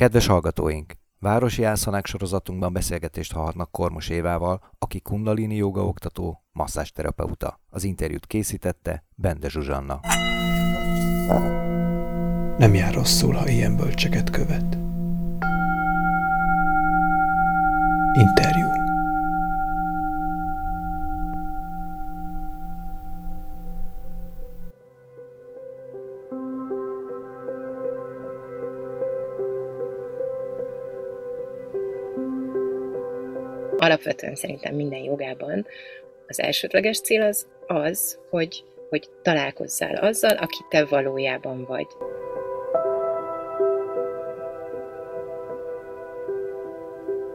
Kedves hallgatóink! Városi Ászanák sorozatunkban beszélgetést hallhatnak Kormos Évával, aki kundalini joga oktató, masszásterapeuta. Az interjút készítette Bende Zsuzsanna. Nem jár rosszul, ha ilyen bölcseket követ. Interjú alapvetően szerintem minden jogában az elsődleges cél az az, hogy, hogy találkozzál azzal, aki te valójában vagy.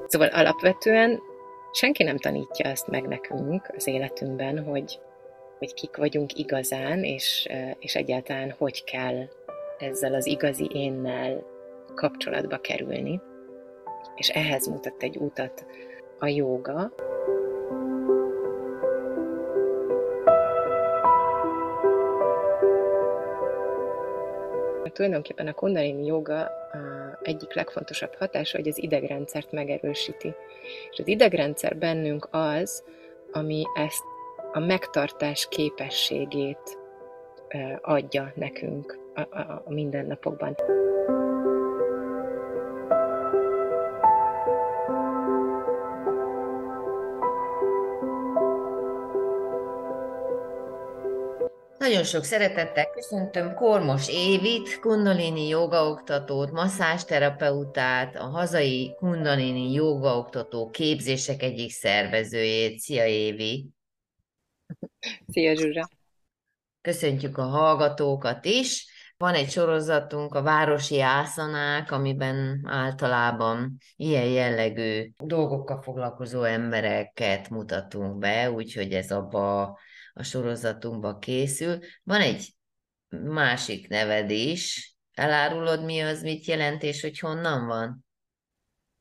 Szóval alapvetően senki nem tanítja ezt meg nekünk az életünkben, hogy, hogy kik vagyunk igazán, és, és egyáltalán hogy kell ezzel az igazi énnel kapcsolatba kerülni. És ehhez mutat egy útat a jóga. Tulajdonképpen a kundalini joga egyik legfontosabb hatása, hogy az idegrendszert megerősíti. És az idegrendszer bennünk az, ami ezt a megtartás képességét adja nekünk a, a, a mindennapokban. Nagyon sok szeretettel köszöntöm Kormos Évit, kundalini jogaoktatót, masszásterapeutát, a hazai kundalini jogaoktató képzések egyik szervezőjét. Szia Évi! Szia Zsuzsa! Köszöntjük a hallgatókat is. Van egy sorozatunk, a Városi Ászanák, amiben általában ilyen jellegű dolgokkal foglalkozó embereket mutatunk be, úgyhogy ez abba a sorozatunkba készül. Van egy másik neved is. Elárulod, mi az, mit jelent, és hogy honnan van?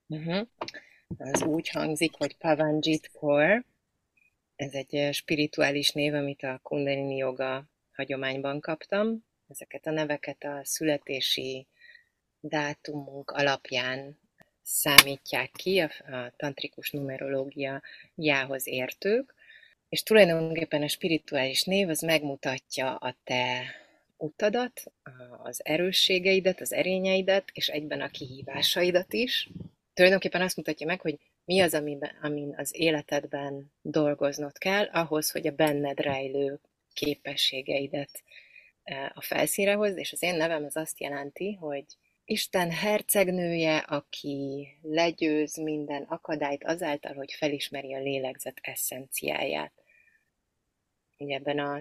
Uh-huh. Az úgy hangzik, hogy Pavanjit Kaur. Ez egy eh, spirituális név, amit a Kundalini Yoga hagyományban kaptam. Ezeket a neveket a születési dátumunk alapján számítják ki, a, a tantrikus numerológia jához értők, és tulajdonképpen a spirituális név az megmutatja a te utadat, az erősségeidet, az erényeidet, és egyben a kihívásaidat is. Tulajdonképpen azt mutatja meg, hogy mi az, amiben, amin az életedben dolgoznod kell, ahhoz, hogy a benned rejlő képességeidet e, a felszínre hozd, és az én nevem az azt jelenti, hogy Isten hercegnője, aki legyőz minden akadályt azáltal, hogy felismeri a lélegzet eszenciáját ugye ebben a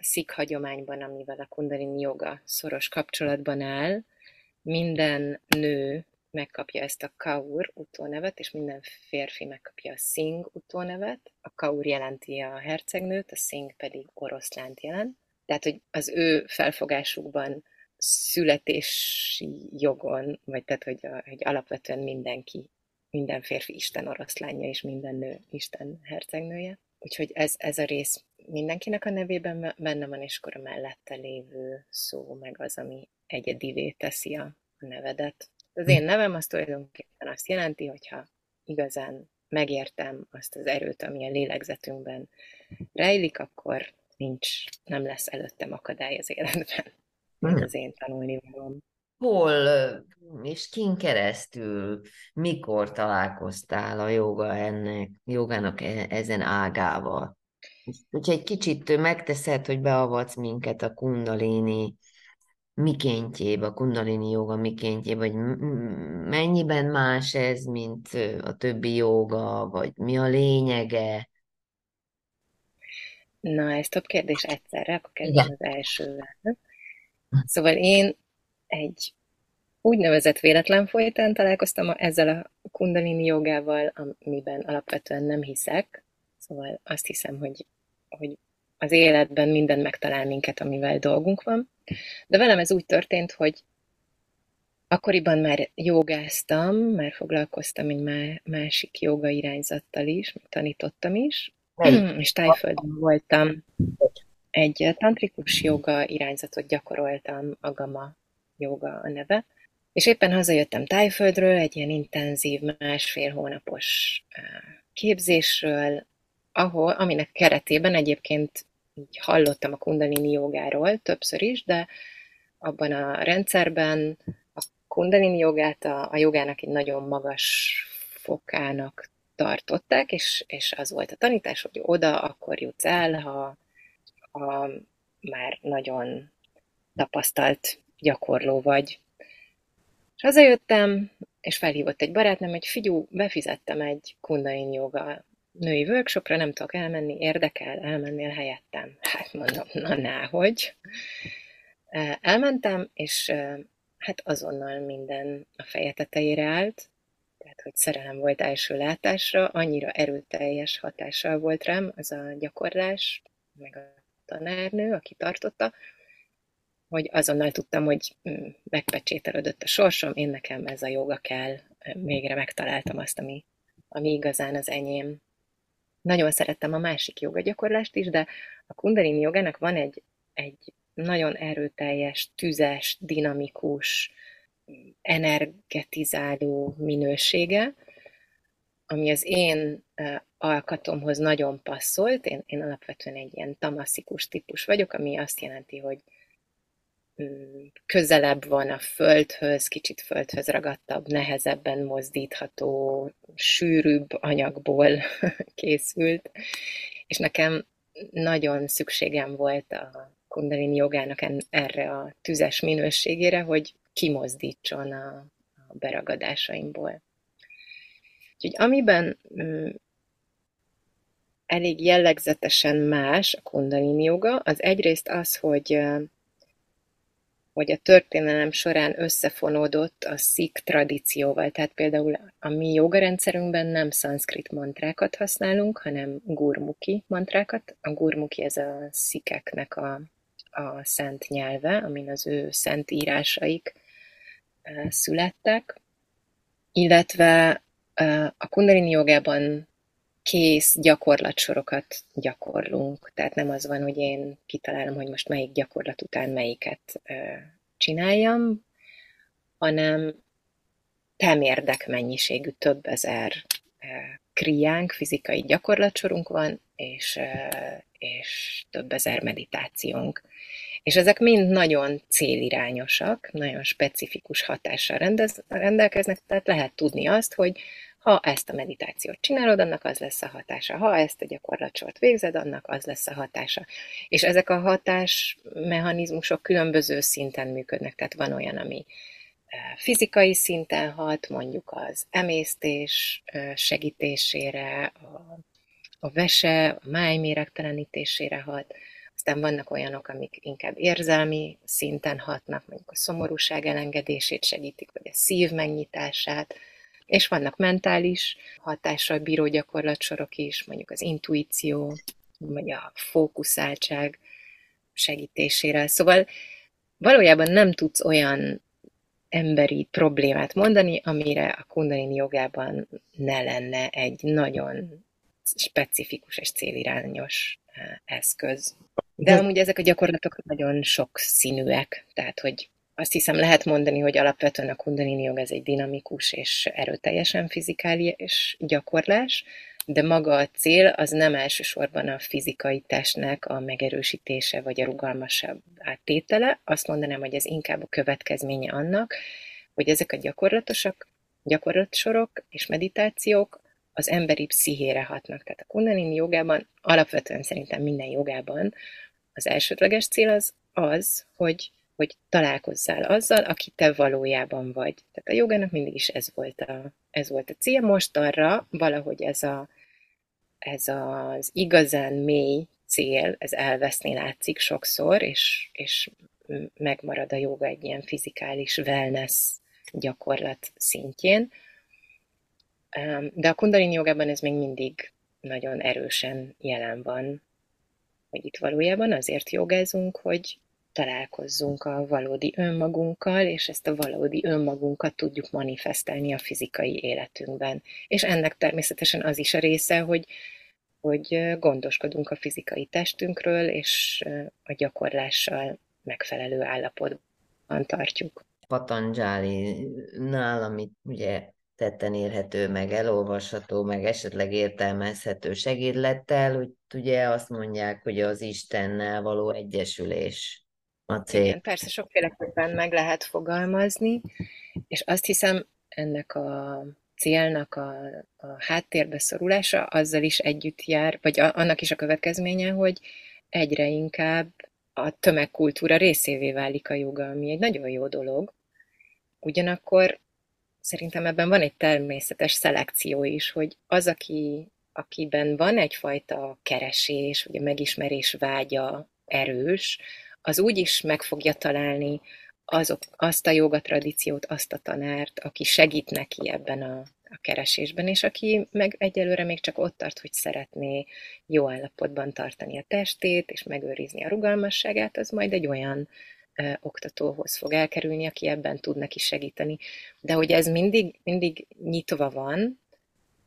szik hagyományban, amivel a kundalini joga szoros kapcsolatban áll, minden nő megkapja ezt a kaur utónevet, és minden férfi megkapja a szing utónevet. A kaur jelenti a hercegnőt, a szing pedig oroszlánt jelent. Tehát, hogy az ő felfogásukban születési jogon, vagy tehát, hogy, a, hogy alapvetően mindenki, minden férfi Isten oroszlánja, és minden nő Isten hercegnője. Úgyhogy ez, ez a rész mindenkinek a nevében benne van, és akkor a mellette lévő szó meg az, ami egyedivé teszi a, nevedet. Az én nevem az tulajdonképpen azt jelenti, hogyha igazán megértem azt az erőt, ami a lélegzetünkben rejlik, akkor nincs, nem lesz előttem akadály az életben. Hmm. az én tanulni valóm. Hol és kin keresztül, mikor találkoztál a joga ennek, jogának e, ezen ágával? Hogyha egy kicsit megteszed, hogy beavatsz minket a kundalini mikéntjébe, a kundalini joga mikéntjébe, hogy mennyiben más ez, mint a többi joga, vagy mi a lényege? Na, ez több kérdés egyszerre, akkor kezdem az elsővel. Szóval én egy úgynevezett véletlen folytán találkoztam ezzel a kundalini jogával, amiben alapvetően nem hiszek. Szóval azt hiszem, hogy hogy az életben minden megtalál minket, amivel dolgunk van. De velem ez úgy történt, hogy akkoriban már jogáztam, már foglalkoztam egy másik joga irányzattal is, tanítottam is, és Tájföldön voltam. Egy tantrikus joga irányzatot gyakoroltam, Agama joga a neve, És éppen hazajöttem Tájföldről, egy ilyen intenzív másfél hónapos képzésről, ahol, aminek keretében egyébként így hallottam a kundalini jogáról többször is, de abban a rendszerben a kundalini jogát a, a jogának egy nagyon magas fokának tartották, és, és az volt a tanítás, hogy oda akkor jutsz el, ha, ha már nagyon tapasztalt gyakorló vagy. És hazajöttem, és felhívott egy barátnőm, hogy figyú, befizettem egy kundalini joga női workshopra, nem tudok elmenni, érdekel, elmennél helyettem. Hát mondom, na náhogy. Elmentem, és hát azonnal minden a feje tetejére állt, tehát hogy szerelem volt első látásra, annyira erőteljes hatással volt rám az a gyakorlás, meg a tanárnő, aki tartotta, hogy azonnal tudtam, hogy mm, megpecsételődött a sorsom, én nekem ez a joga kell, végre megtaláltam azt, ami, ami igazán az enyém. Nagyon szerettem a másik jogagyakorlást is, de a kundalini jogának van egy, egy nagyon erőteljes, tüzes, dinamikus, energetizáló minősége, ami az én alkatomhoz nagyon passzolt. Én, én alapvetően egy ilyen tamaszikus típus vagyok, ami azt jelenti, hogy közelebb van a földhöz, kicsit földhöz ragadtabb, nehezebben mozdítható, sűrűbb anyagból készült, és nekem nagyon szükségem volt a kundalini jogának erre a tüzes minőségére, hogy kimozdítson a, a beragadásaimból. Úgyhogy amiben elég jellegzetesen más a kundalini joga, az egyrészt az, hogy hogy a történelem során összefonódott a szik tradícióval. Tehát például a mi jogarendszerünkben nem szanszkrit mantrákat használunk, hanem gurmuki mantrákat. A gurmuki ez a szikeknek a, a szent nyelve, amin az ő szent írásaik születtek, illetve a kundalini jogában kész gyakorlatsorokat gyakorlunk. Tehát nem az van, hogy én kitalálom, hogy most melyik gyakorlat után melyiket csináljam, hanem temérdek mennyiségű több ezer kriánk, fizikai gyakorlatsorunk van, és, és több ezer meditációnk. És ezek mind nagyon célirányosak, nagyon specifikus hatással rendez, rendelkeznek, tehát lehet tudni azt, hogy ha ezt a meditációt csinálod, annak az lesz a hatása. Ha ezt a gyakorlatsort végzed, annak az lesz a hatása. És ezek a hatásmechanizmusok különböző szinten működnek. Tehát van olyan, ami fizikai szinten hat, mondjuk az emésztés segítésére, a, a vese, a máj méregtelenítésére hat, aztán vannak olyanok, amik inkább érzelmi szinten hatnak, mondjuk a szomorúság elengedését segítik, vagy a szív megnyitását, és vannak mentális hatással bíró gyakorlatsorok is, mondjuk az intuíció, vagy a fókuszáltság segítésére. Szóval valójában nem tudsz olyan emberi problémát mondani, amire a kundalini jogában ne lenne egy nagyon specifikus és célirányos eh, eszköz. De amúgy ezek a gyakorlatok nagyon sok színűek, tehát hogy azt hiszem lehet mondani, hogy alapvetően a kundalini jog ez egy dinamikus és erőteljesen fizikális gyakorlás, de maga a cél az nem elsősorban a fizikai testnek a megerősítése vagy a rugalmasabb áttétele. Azt mondanám, hogy ez inkább a következménye annak, hogy ezek a gyakorlatosak, gyakorlatsorok és meditációk az emberi pszichére hatnak. Tehát a kundalini jogában, alapvetően szerintem minden jogában az elsődleges cél az az, hogy hogy találkozzál azzal, aki te valójában vagy. Tehát a jogának mindig is ez volt a, ez volt a cél. Most arra valahogy ez, a, ez az igazán mély cél, ez elveszni látszik sokszor, és, és megmarad a joga egy ilyen fizikális wellness gyakorlat szintjén. De a kundalini jogában ez még mindig nagyon erősen jelen van, hogy itt valójában azért jogázunk, hogy találkozzunk a valódi önmagunkkal, és ezt a valódi önmagunkat tudjuk manifestálni a fizikai életünkben. És ennek természetesen az is a része, hogy, hogy gondoskodunk a fizikai testünkről, és a gyakorlással megfelelő állapotban tartjuk. Patanjali-nál, amit ugye tetten érhető, meg elolvasható, meg esetleg értelmezhető segédlettel, hogy ugye azt mondják, hogy az Istennel való egyesülés a cél. Persze sokféleképpen meg lehet fogalmazni, és azt hiszem ennek a célnak a, a háttérbe szorulása azzal is együtt jár, vagy a, annak is a következménye, hogy egyre inkább a tömegkultúra részévé válik a joga, ami egy nagyon jó dolog. Ugyanakkor szerintem ebben van egy természetes szelekció is, hogy az, aki, akiben van egyfajta keresés, vagy a megismerés vágya erős, az úgy is meg fogja találni azok, azt a jogatradíciót, azt a tanárt, aki segít neki ebben a, a keresésben, és aki meg egyelőre még csak ott tart, hogy szeretné jó állapotban tartani a testét, és megőrizni a rugalmasságát, az majd egy olyan ö, oktatóhoz fog elkerülni, aki ebben tud neki segíteni. De hogy ez mindig, mindig nyitva van,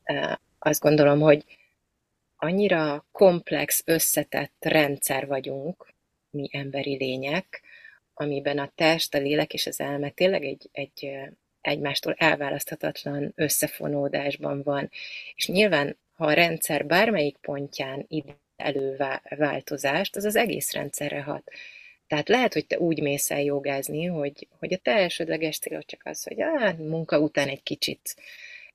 ö, azt gondolom, hogy annyira komplex, összetett rendszer vagyunk, mi emberi lények, amiben a test, a lélek és az elme tényleg egy, egy egymástól elválaszthatatlan összefonódásban van. És nyilván, ha a rendszer bármelyik pontján ide előváltozást, az az egész rendszerre hat. Tehát lehet, hogy te úgy mész el jogázni, hogy, hogy a te elsődleges célod csak az, hogy á, munka után egy kicsit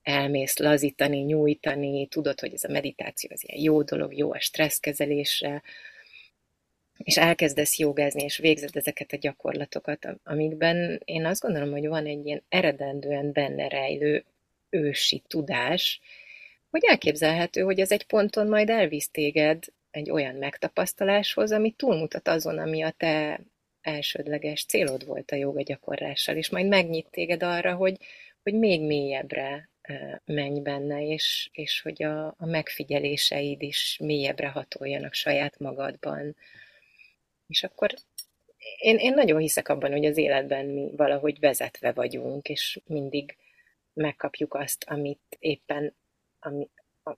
elmész lazítani, nyújtani, tudod, hogy ez a meditáció az ilyen jó dolog, jó a stresszkezelésre, és elkezdesz jogázni, és végzed ezeket a gyakorlatokat, amikben én azt gondolom, hogy van egy ilyen eredendően benne rejlő ősi tudás, hogy elképzelhető, hogy ez egy ponton majd elvisz téged egy olyan megtapasztaláshoz, ami túlmutat azon, ami a te elsődleges célod volt a joga gyakorlással, és majd megnyit téged arra, hogy, hogy még mélyebbre menj benne, és, és hogy a, a megfigyeléseid is mélyebbre hatoljanak saját magadban, és akkor én, én nagyon hiszek abban, hogy az életben mi valahogy vezetve vagyunk, és mindig megkapjuk azt, amit éppen, ami,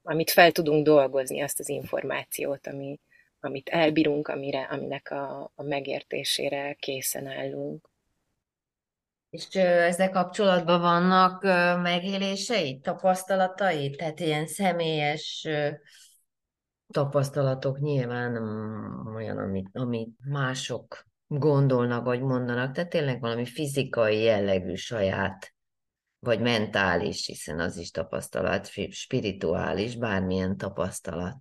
amit fel tudunk dolgozni, azt az információt, ami, amit elbírunk, amire, aminek a, a megértésére készen állunk. És ezzel kapcsolatban vannak megélései, tapasztalatai, tehát ilyen személyes tapasztalatok nyilván mm, olyan, amit, amit mások gondolnak, vagy mondanak, tehát tényleg valami fizikai jellegű saját, vagy mentális, hiszen az is tapasztalat, spirituális, bármilyen tapasztalat.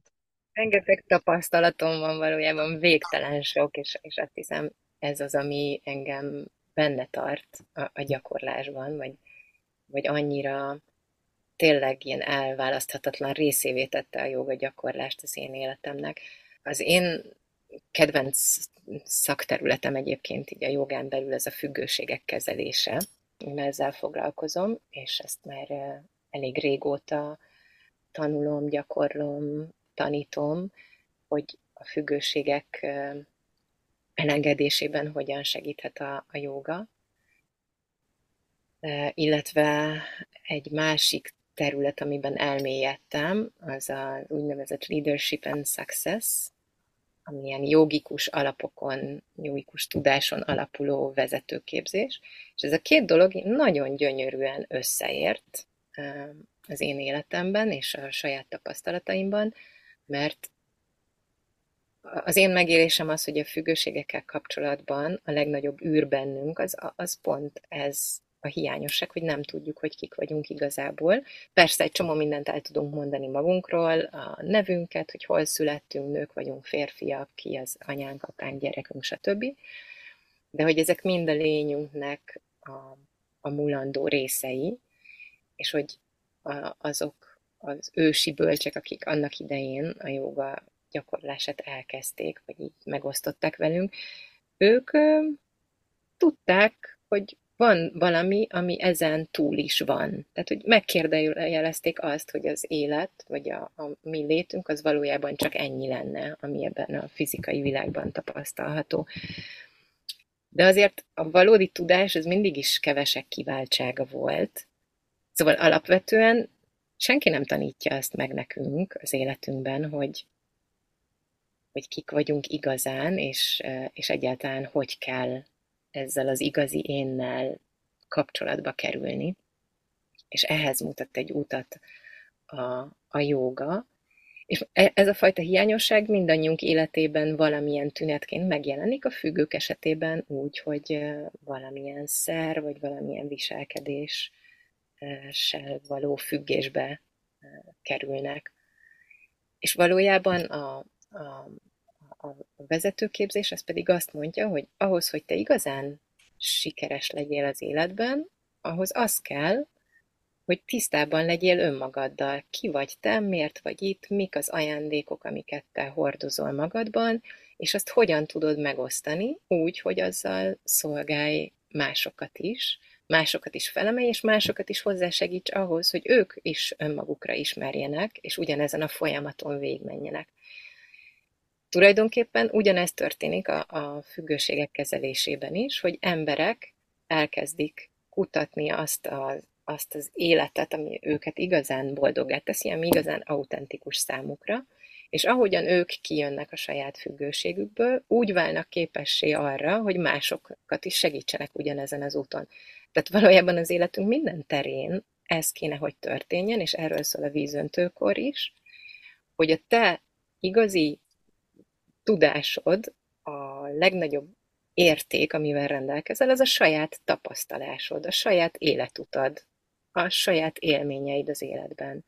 Rengeteg tapasztalatom van valójában, végtelen sok, és, és azt hiszem ez az, ami engem benne tart a, a gyakorlásban, vagy, vagy annyira tényleg ilyen elválaszthatatlan részévé tette a joga gyakorlást az én életemnek. Az én kedvenc szakterületem egyébként így a jogán belül ez a függőségek kezelése. Én ezzel foglalkozom, és ezt már elég régóta tanulom, gyakorlom, tanítom, hogy a függőségek elengedésében hogyan segíthet a, a joga. Illetve egy másik terület, amiben elmélyedtem, az az úgynevezett Leadership and Success, ami ilyen jogikus alapokon, jogikus tudáson alapuló vezetőképzés. És ez a két dolog nagyon gyönyörűen összeért az én életemben és a saját tapasztalataimban, mert az én megélésem az, hogy a függőségekkel kapcsolatban a legnagyobb űr bennünk, az, az pont ez a hiányosság, hogy nem tudjuk, hogy kik vagyunk igazából. Persze egy csomó mindent el tudunk mondani magunkról, a nevünket, hogy hol születtünk, nők vagyunk, férfiak, ki az anyánk, apánk, gyerekünk, stb. De hogy ezek mind a lényünknek a, a mulandó részei, és hogy a, azok az ősi bölcsek, akik annak idején a joga gyakorlását elkezdték, vagy így megosztották velünk, ők ö, tudták, hogy van valami, ami ezen túl is van. Tehát, hogy megkérdőjelezték azt, hogy az élet, vagy a, a mi létünk, az valójában csak ennyi lenne, ami ebben a fizikai világban tapasztalható. De azért a valódi tudás az mindig is kevesek kiváltsága volt. Szóval alapvetően senki nem tanítja azt meg nekünk az életünkben, hogy, hogy kik vagyunk igazán, és, és egyáltalán hogy kell ezzel az igazi énnel kapcsolatba kerülni, és ehhez mutat egy utat a, a jóga, és e, ez a fajta hiányosság mindannyiunk életében valamilyen tünetként megjelenik, a függők esetében úgy, hogy valamilyen szer, vagy valamilyen viselkedéssel való függésbe kerülnek. És valójában a, a, a vezetőképzés az pedig azt mondja, hogy ahhoz, hogy te igazán sikeres legyél az életben, ahhoz az kell, hogy tisztában legyél önmagaddal. Ki vagy te, miért vagy itt, mik az ajándékok, amiket te hordozol magadban, és azt hogyan tudod megosztani úgy, hogy azzal szolgálj másokat is, másokat is felemelj, és másokat is hozzásegíts ahhoz, hogy ők is önmagukra ismerjenek, és ugyanezen a folyamaton végigmenjenek. Tulajdonképpen ugyanezt történik a, a függőségek kezelésében is, hogy emberek elkezdik kutatni azt az, azt az életet, ami őket igazán boldogá teszi, ami igazán autentikus számukra, és ahogyan ők kijönnek a saját függőségükből, úgy válnak képessé arra, hogy másokat is segítsenek ugyanezen az úton. Tehát valójában az életünk minden terén ez kéne, hogy történjen, és erről szól a vízöntőkor is, hogy a te igazi tudásod, a legnagyobb érték, amivel rendelkezel, az a saját tapasztalásod, a saját életutad, a saját élményeid az életben.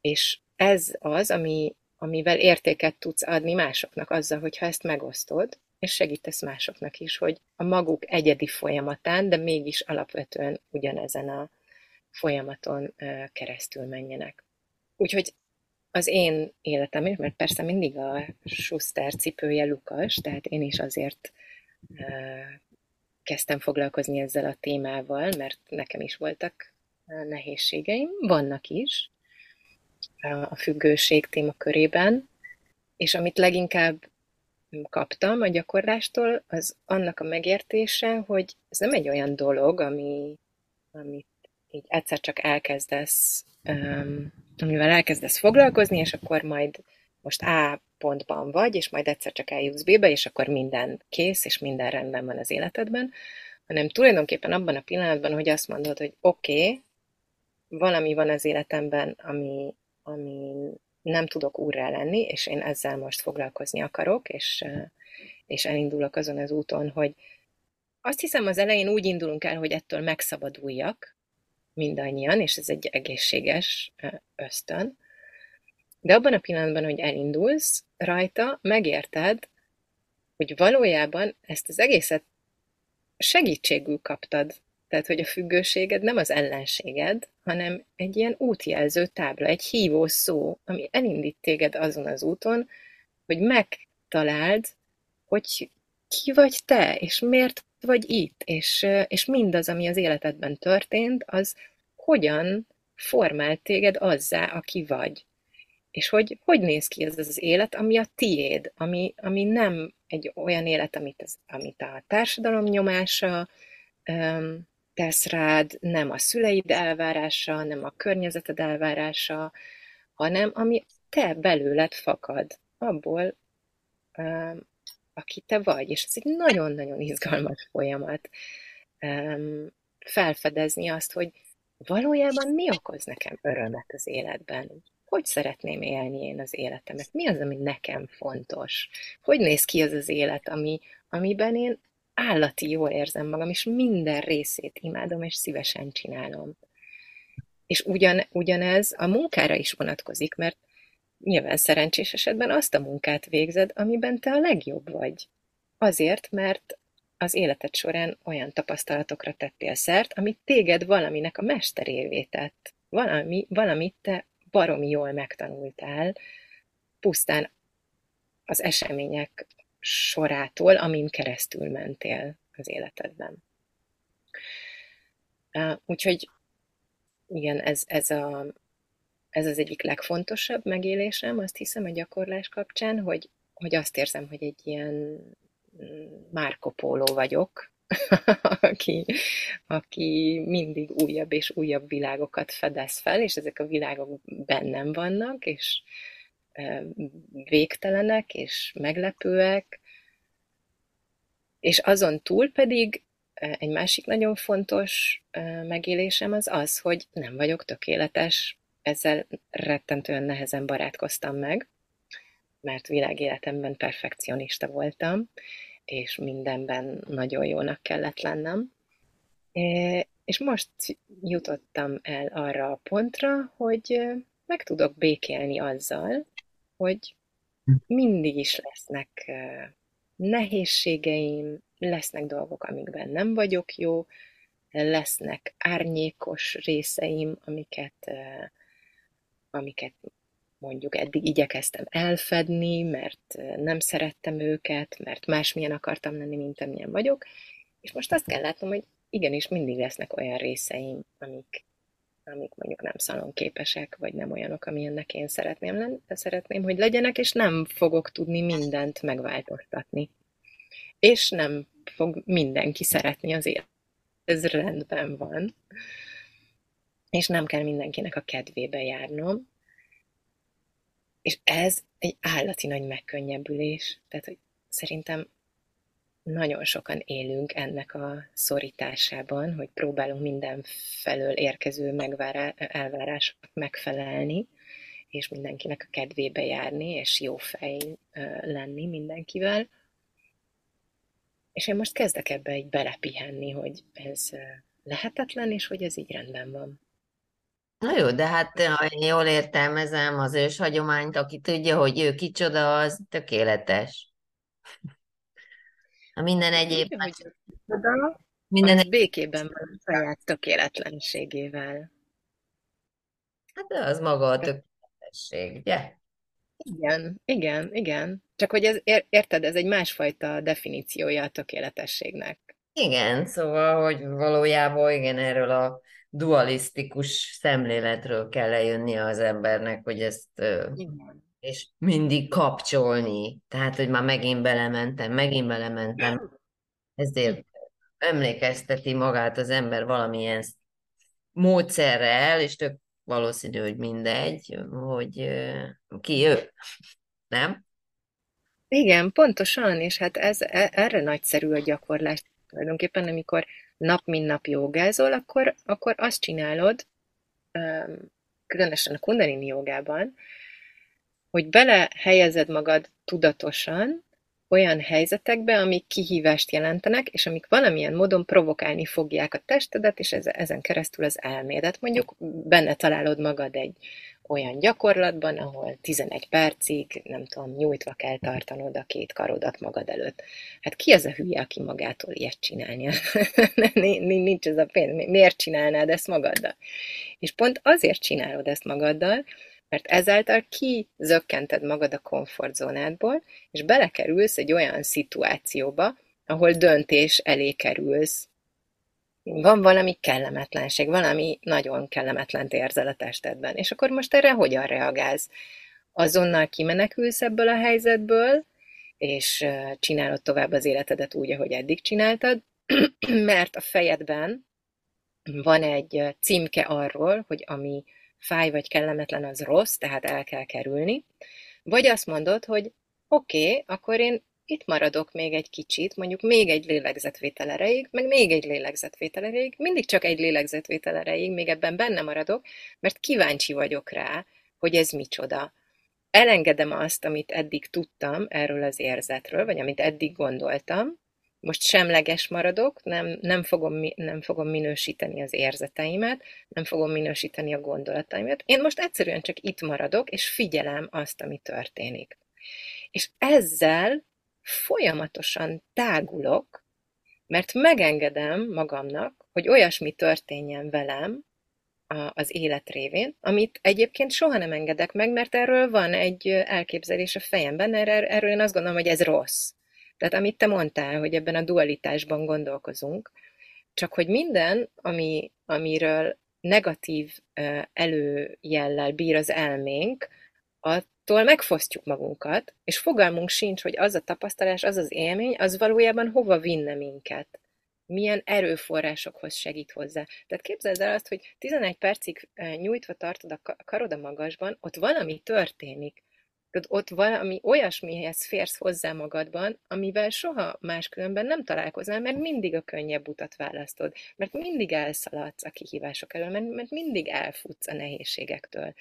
És ez az, ami, amivel értéket tudsz adni másoknak azzal, hogyha ezt megosztod, és segítesz másoknak is, hogy a maguk egyedi folyamatán, de mégis alapvetően ugyanezen a folyamaton keresztül menjenek. Úgyhogy az én életem is, mert persze mindig a Schuster cipője Lukas, tehát én is azért kezdtem foglalkozni ezzel a témával, mert nekem is voltak nehézségeim, vannak is a függőség témakörében, és amit leginkább kaptam a gyakorlástól, az annak a megértése, hogy ez nem egy olyan dolog, ami, amit így egyszer csak elkezdesz, um, amivel elkezdesz foglalkozni, és akkor majd most A pontban vagy, és majd egyszer csak eljutsz B-be, és akkor minden kész, és minden rendben van az életedben, hanem tulajdonképpen abban a pillanatban, hogy azt mondod, hogy oké, okay, valami van az életemben, ami, ami nem tudok úrrá lenni, és én ezzel most foglalkozni akarok, és, és elindulok azon az úton, hogy azt hiszem az elején úgy indulunk el, hogy ettől megszabaduljak mindannyian, és ez egy egészséges ösztön, de abban a pillanatban, hogy elindulsz rajta, megérted, hogy valójában ezt az egészet segítségül kaptad. Tehát, hogy a függőséged nem az ellenséged, hanem egy ilyen útjelző tábla, egy hívó szó, ami elindít téged azon az úton, hogy megtaláld, hogy ki vagy te, és miért vagy itt, és, és mindaz, ami az életedben történt, az hogyan formált téged azzá, aki vagy. És hogy hogy néz ki ez az élet, ami a tiéd, ami, ami nem egy olyan élet, amit, az, amit a társadalom nyomása um, tesz rád, nem a szüleid elvárása, nem a környezeted elvárása, hanem ami te belőled fakad, abból, um, aki te vagy. És ez egy nagyon-nagyon izgalmas folyamat um, felfedezni azt, hogy valójában mi okoz nekem örömet az életben? Hogy szeretném élni én az életemet? Mi az, ami nekem fontos? Hogy néz ki az az élet, ami, amiben én állati jól érzem magam, és minden részét imádom, és szívesen csinálom. És ugyan, ugyanez a munkára is vonatkozik, mert nyilván szerencsés esetben azt a munkát végzed, amiben te a legjobb vagy. Azért, mert az életed során olyan tapasztalatokra tettél szert, amit téged valaminek a mesterévé tett. Valami, valamit te baromi jól megtanultál, pusztán az események sorától, amin keresztül mentél az életedben. Úgyhogy igen, ez, ez, a, ez az egyik legfontosabb megélésem, azt hiszem a gyakorlás kapcsán, hogy, hogy azt érzem, hogy egy ilyen Marco Polo vagyok, aki, aki mindig újabb és újabb világokat fedez fel, és ezek a világok bennem vannak, és végtelenek és meglepőek, és azon túl pedig egy másik nagyon fontos megélésem az az, hogy nem vagyok tökéletes, ezzel rettentően nehezen barátkoztam meg, mert világéletemben perfekcionista voltam, és mindenben nagyon jónak kellett lennem. És most jutottam el arra a pontra, hogy meg tudok békélni azzal, hogy mindig is lesznek nehézségeim, lesznek dolgok, amikben nem vagyok jó, lesznek árnyékos részeim, amiket, amiket mondjuk eddig igyekeztem elfedni, mert nem szerettem őket, mert másmilyen akartam lenni, mint amilyen vagyok, és most azt kell látnom, hogy igenis mindig lesznek olyan részeim, amik, amik mondjuk nem szalonképesek, vagy nem olyanok, amilyennek én szeretném, lenni, szeretném, hogy legyenek, és nem fogok tudni mindent megváltoztatni. És nem fog mindenki szeretni az élet. Ez rendben van. És nem kell mindenkinek a kedvébe járnom. És ez egy állati nagy megkönnyebbülés. Tehát, hogy szerintem nagyon sokan élünk ennek a szorításában, hogy próbálunk mindenfelől érkező megvárá, elvárások megfelelni, és mindenkinek a kedvébe járni, és jó fej lenni mindenkivel. És én most kezdek ebbe egy belepihenni, hogy ez lehetetlen, és hogy ez így rendben van. Na jó, de hát ha én jól értelmezem az ős hagyományt, aki tudja, hogy ő kicsoda, az tökéletes. A minden egyéb... Tudja, hogy csoda, minden egy... békében van a saját tökéletlenségével. Hát az maga a tökéletesség, ugye? Igen, igen, igen. Csak hogy ez, ér- érted, ez egy másfajta definíciója a tökéletességnek. Igen, szóval, hogy valójában igen, erről a dualisztikus szemléletről kell lejönnie az embernek, hogy ezt Igen. és mindig kapcsolni. Tehát, hogy már megint belementem, megint belementem. Ezért emlékezteti magát az ember valamilyen módszerrel, és tök valószínű, hogy mindegy, hogy ki ő, nem? Igen, pontosan, és hát ez, e- erre nagyszerű a gyakorlás. Tulajdonképpen, amikor nap mint nap jogázol, akkor, akkor azt csinálod, különösen a kundalini jogában, hogy belehelyezed magad tudatosan olyan helyzetekbe, amik kihívást jelentenek, és amik valamilyen módon provokálni fogják a testedet, és ez- ezen keresztül az elmédet. Mondjuk benne találod magad egy olyan gyakorlatban, ahol 11 percig, nem tudom, nyújtva kell tartanod a két karodat magad előtt. Hát ki az a hülye, aki magától ilyet csinálja? Nincs ez a pénz. Miért csinálnád ezt magaddal? És pont azért csinálod ezt magaddal, mert ezáltal kizökkented magad a komfortzónádból, és belekerülsz egy olyan szituációba, ahol döntés elé kerülsz. Van valami kellemetlenség, valami nagyon kellemetlen érzel a testedben, és akkor most erre hogyan reagálsz? Azonnal kimenekülsz ebből a helyzetből, és csinálod tovább az életedet úgy, ahogy eddig csináltad, mert a fejedben van egy címke arról, hogy ami fáj vagy kellemetlen, az rossz, tehát el kell kerülni. Vagy azt mondod, hogy oké, okay, akkor én itt maradok még egy kicsit, mondjuk még egy lélegzetvétel erejéig, meg még egy lélegzetvétel erejéig, mindig csak egy lélegzetvétel erejéig, még ebben benne maradok, mert kíváncsi vagyok rá, hogy ez micsoda. Elengedem azt, amit eddig tudtam erről az érzetről, vagy amit eddig gondoltam, most semleges maradok, nem, nem, fogom, nem fogom minősíteni az érzeteimet, nem fogom minősíteni a gondolataimat. Én most egyszerűen csak itt maradok, és figyelem azt, ami történik. És ezzel folyamatosan tágulok, mert megengedem magamnak, hogy olyasmi történjen velem az élet révén, amit egyébként soha nem engedek meg, mert erről van egy elképzelés a fejemben, erről én azt gondolom, hogy ez rossz. Tehát amit te mondtál, hogy ebben a dualitásban gondolkozunk, csak hogy minden, ami, amiről negatív előjellel bír az elménk, attól megfosztjuk magunkat, és fogalmunk sincs, hogy az a tapasztalás, az az élmény, az valójában hova vinne minket. Milyen erőforrásokhoz segít hozzá. Tehát képzeld el azt, hogy 11 percig nyújtva tartod a karod a magasban, ott valami történik Tehát ott valami olyasmihez férsz hozzá magadban, amivel soha máskülönben nem találkoznál, mert mindig a könnyebb utat választod, mert mindig elszaladsz a kihívások elől, mert, mert mindig elfutsz a nehézségektől.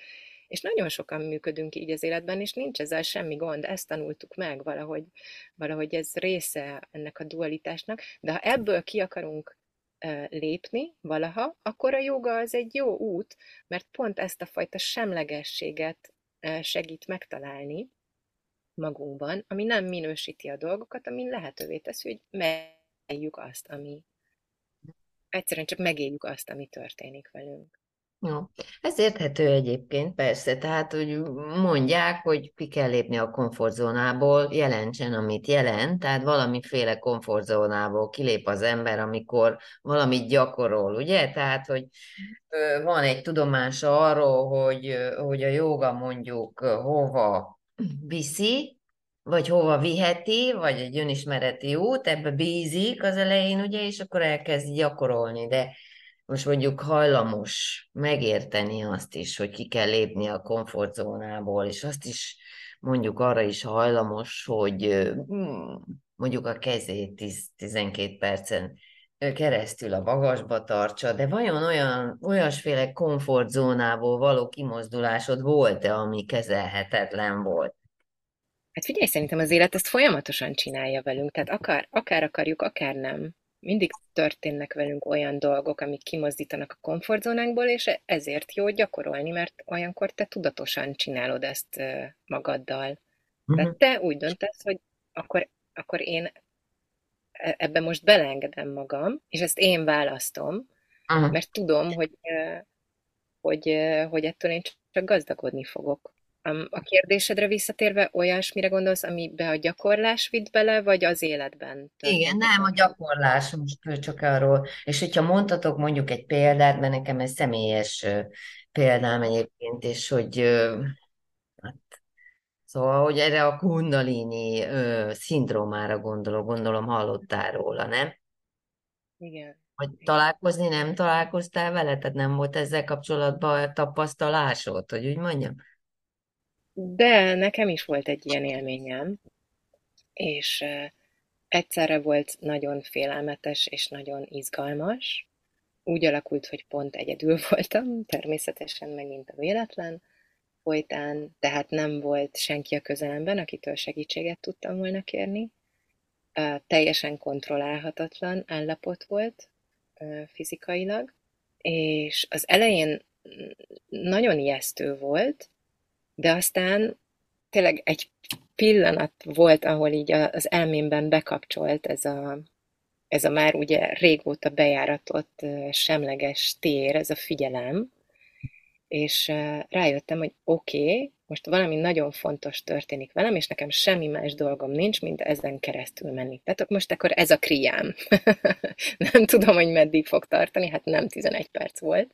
És nagyon sokan működünk így az életben, és nincs ezzel semmi gond, ezt tanultuk meg valahogy, valahogy ez része ennek a dualitásnak, de ha ebből ki akarunk lépni valaha, akkor a joga az egy jó út, mert pont ezt a fajta semlegességet segít megtalálni magunkban, ami nem minősíti a dolgokat, ami lehetővé teszi, hogy megjegyük azt, ami egyszerűen csak megéljük azt, ami történik velünk. Jó. Ez érthető egyébként, persze. Tehát, hogy mondják, hogy ki kell lépni a komfortzónából, jelentsen, amit jelent. Tehát valamiféle komfortzónából kilép az ember, amikor valamit gyakorol, ugye? Tehát, hogy van egy tudomása arról, hogy, hogy a joga mondjuk hova viszi, vagy hova viheti, vagy egy önismereti út, ebbe bízik az elején, ugye, és akkor elkezd gyakorolni, de most mondjuk hajlamos megérteni azt is, hogy ki kell lépni a komfortzónából, és azt is mondjuk arra is hajlamos, hogy mondjuk a kezét 10-12 percen keresztül a magasba tartsa, de vajon olyan, olyasféle komfortzónából való kimozdulásod volt-e, ami kezelhetetlen volt? Hát figyelj, szerintem az élet ezt folyamatosan csinálja velünk, tehát akár, akár akarjuk, akár nem mindig történnek velünk olyan dolgok, amik kimozdítanak a komfortzónánkból, és ezért jó gyakorolni, mert olyankor te tudatosan csinálod ezt magaddal. Uh-huh. Tehát te úgy döntesz, hogy akkor, akkor én e, ebbe most beleengedem magam, és ezt én választom, uh-huh. mert tudom, hogy, hogy, hogy ettől én csak gazdagodni fogok. A kérdésedre visszatérve, olyasmire gondolsz, amibe a gyakorlás vitt bele, vagy az életben? Igen, nem, a gyakorlás most csak arról. És hogyha mondhatok mondjuk egy példát, mert nekem ez személyes példám egyébként, és hogy hát, Szóval, hogy erre a kundalini ö, szindrómára gondolok, gondolom hallottál róla, nem? Igen. Hogy találkozni nem találkoztál vele? Tehát nem volt ezzel kapcsolatban tapasztalásod, hogy úgy mondjam? De nekem is volt egy ilyen élményem, és egyszerre volt nagyon félelmetes és nagyon izgalmas. Úgy alakult, hogy pont egyedül voltam, természetesen megint a véletlen folytán, tehát nem volt senki a közelemben, akitől segítséget tudtam volna kérni. Teljesen kontrollálhatatlan állapot volt fizikailag, és az elején nagyon ijesztő volt, de aztán tényleg egy pillanat volt, ahol így az elmémben bekapcsolt ez a, ez a már ugye régóta bejáratott semleges tér, ez a figyelem, és rájöttem, hogy oké, okay, most valami nagyon fontos történik velem, és nekem semmi más dolgom nincs, mint ezen keresztül menni. Tehát most akkor ez a kriám. nem tudom, hogy meddig fog tartani, hát nem 11 perc volt.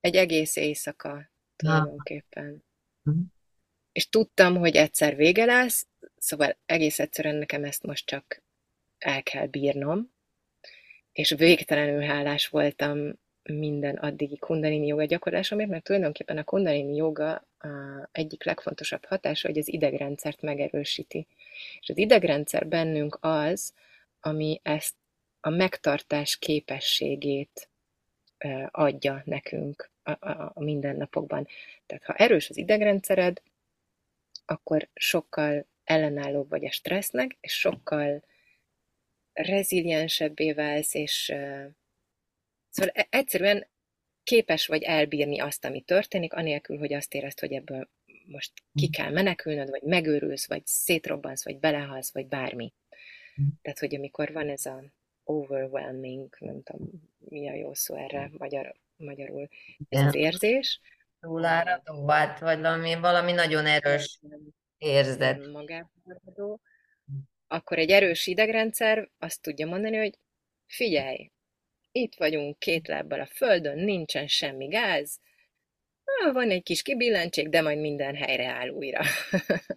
Egy egész éjszaka tulajdonképpen. Uh-huh. És tudtam, hogy egyszer vége lesz, szóval egész egyszerűen nekem ezt most csak el kell bírnom, és végtelenül hálás voltam minden addigi kundalini joga gyakorlásomért, mert tulajdonképpen a kundalini joga a egyik legfontosabb hatása, hogy az idegrendszert megerősíti. És az idegrendszer bennünk az, ami ezt a megtartás képességét adja nekünk a, a, a mindennapokban. Tehát ha erős az idegrendszered, akkor sokkal ellenállóbb vagy a stressznek, és sokkal reziliensebbé válsz, és szóval e, egyszerűen képes vagy elbírni azt, ami történik, anélkül, hogy azt érezd, hogy ebből most ki kell menekülnöd, vagy megőrülsz, vagy szétrobbansz, vagy belehalsz, vagy bármi. Tehát, hogy amikor van ez a overwhelming, nem tudom, mi a jó szó erre magyar, magyarul, ez az érzés. Túláradó, hát, vagy valami, valami nagyon erős érzet. Magában akkor egy erős idegrendszer azt tudja mondani, hogy figyelj, itt vagyunk két lábbal a földön, nincsen semmi gáz, van egy kis kibillentség, de majd minden helyre áll újra.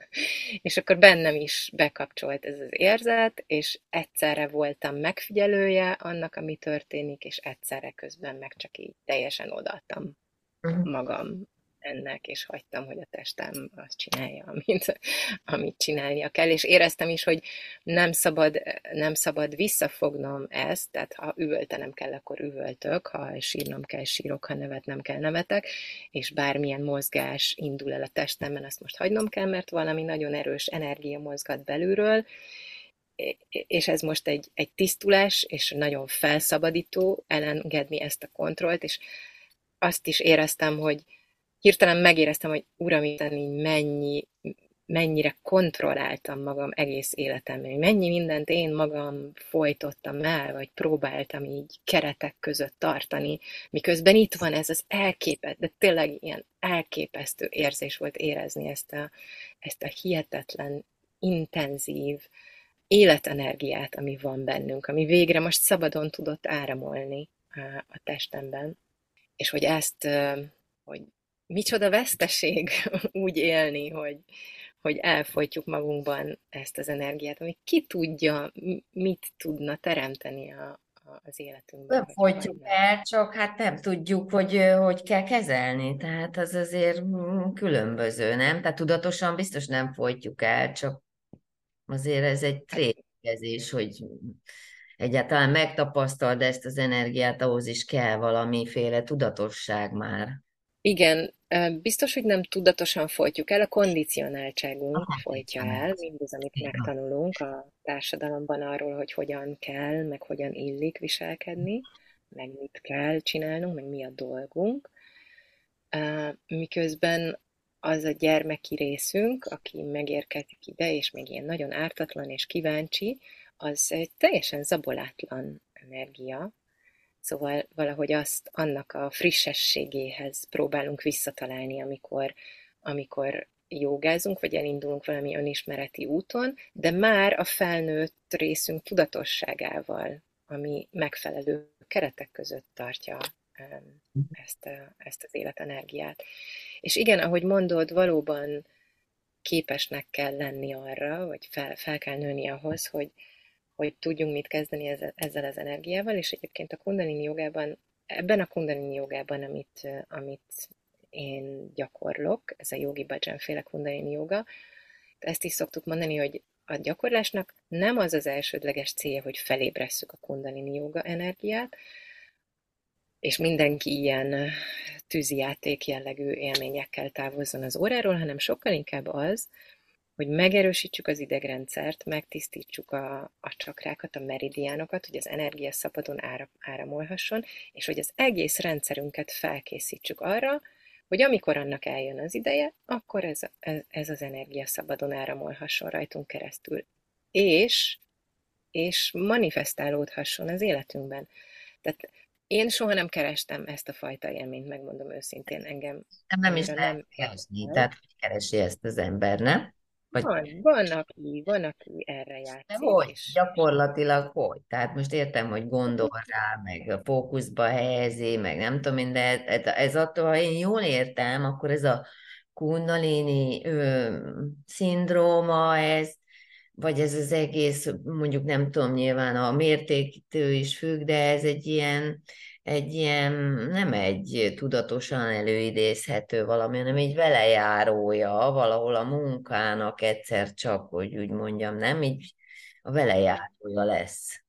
és akkor bennem is bekapcsolt ez az érzet, és egyszerre voltam megfigyelője annak, ami történik, és egyszerre közben meg csak így teljesen odaadtam uh-huh. magam ennek, és hagytam, hogy a testem azt csinálja, amit, amit csinálnia kell, és éreztem is, hogy nem szabad, nem szabad visszafognom ezt, tehát ha üvöltenem kell, akkor üvöltök, ha sírnom kell, sírok, ha nevetnem kell, nevetek, és bármilyen mozgás indul el a testemben, azt most hagynom kell, mert valami nagyon erős energia mozgat belülről, és ez most egy, egy tisztulás, és nagyon felszabadító elengedni ezt a kontrollt, és azt is éreztem, hogy hirtelen megéreztem, hogy uram, mennyi, mennyire kontrolláltam magam egész életemben, mennyi mindent én magam folytottam el, vagy próbáltam így keretek között tartani, miközben itt van ez az elképesztő, de tényleg ilyen elképesztő érzés volt érezni ezt a, ezt a hihetetlen, intenzív életenergiát, ami van bennünk, ami végre most szabadon tudott áramolni a testemben, és hogy ezt, hogy micsoda veszteség úgy élni, hogy, hogy elfolytjuk magunkban ezt az energiát, ami ki tudja, mit tudna teremteni a, a, az életünkben. Nem folytjuk el, csak hát nem tudjuk, hogy hogy kell kezelni, tehát az azért mm, különböző, nem? Tehát tudatosan biztos nem folytjuk el, csak azért ez egy tréningezés, hogy egyáltalán megtapasztald ezt az energiát, ahhoz is kell valamiféle tudatosság már. Igen, biztos, hogy nem tudatosan folytjuk el, a kondicionáltságunk folytja el, mindaz, amit megtanulunk a társadalomban arról, hogy hogyan kell, meg hogyan illik viselkedni, meg mit kell csinálnunk, meg mi a dolgunk. Miközben az a gyermeki részünk, aki megérkezik ide, és még ilyen nagyon ártatlan és kíváncsi, az egy teljesen zabolátlan energia, Szóval valahogy azt annak a frissességéhez próbálunk visszatalálni, amikor, amikor jogázunk, vagy elindulunk valami önismereti úton, de már a felnőtt részünk tudatosságával, ami megfelelő keretek között tartja ezt, a, ezt az életenergiát. És igen, ahogy mondod, valóban képesnek kell lenni arra, vagy fel, fel kell nőni ahhoz, hogy, hogy tudjunk mit kezdeni ezzel, az energiával, és egyébként a kundalini jogában, ebben a kundalini jogában, amit, amit én gyakorlok, ez a jogi bhajan féle kundalini joga, ezt is szoktuk mondani, hogy a gyakorlásnak nem az az elsődleges célja, hogy felébresszük a kundalini joga energiát, és mindenki ilyen tűzijáték jellegű élményekkel távozzon az óráról, hanem sokkal inkább az, hogy megerősítsük az idegrendszert, megtisztítsuk a, a csakrákat, a meridiánokat, hogy az energia szabadon ára, áramolhasson, és hogy az egész rendszerünket felkészítsük arra, hogy amikor annak eljön az ideje, akkor ez, ez, ez az energia szabadon áramolhasson rajtunk keresztül, és, és manifestálódhasson az életünkben. Tehát én soha nem kerestem ezt a fajta élményt, megmondom őszintén, engem. Nem, nem is nem keresni, tehát hogy keresi ezt az ember, nem? Vagy... Van, van, aki, van, aki erre játszik. De hogy? És... Gyakorlatilag hogy? Tehát most értem, hogy gondol rá, meg a fókuszba helyezi, meg nem tudom én, de ez, ez attól, ha én jól értem, akkor ez a kundalini ö, szindróma, ez, vagy ez az egész, mondjuk nem tudom, nyilván a mértéktől is függ, de ez egy ilyen egy ilyen, nem egy tudatosan előidézhető valami, hanem egy velejárója valahol a munkának egyszer csak, hogy úgy mondjam, nem? Így a velejárója lesz.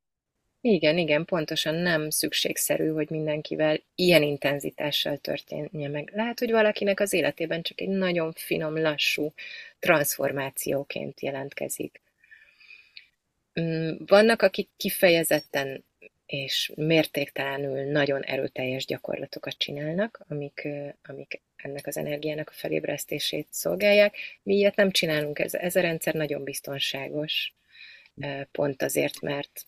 Igen, igen, pontosan nem szükségszerű, hogy mindenkivel ilyen intenzitással történje meg. Lehet, hogy valakinek az életében csak egy nagyon finom, lassú transformációként jelentkezik. Mm, vannak, akik kifejezetten és mértéktelenül nagyon erőteljes gyakorlatokat csinálnak, amik, amik ennek az energiának a felébresztését szolgálják. Mi ilyet nem csinálunk, ez, ez a rendszer nagyon biztonságos, pont azért, mert,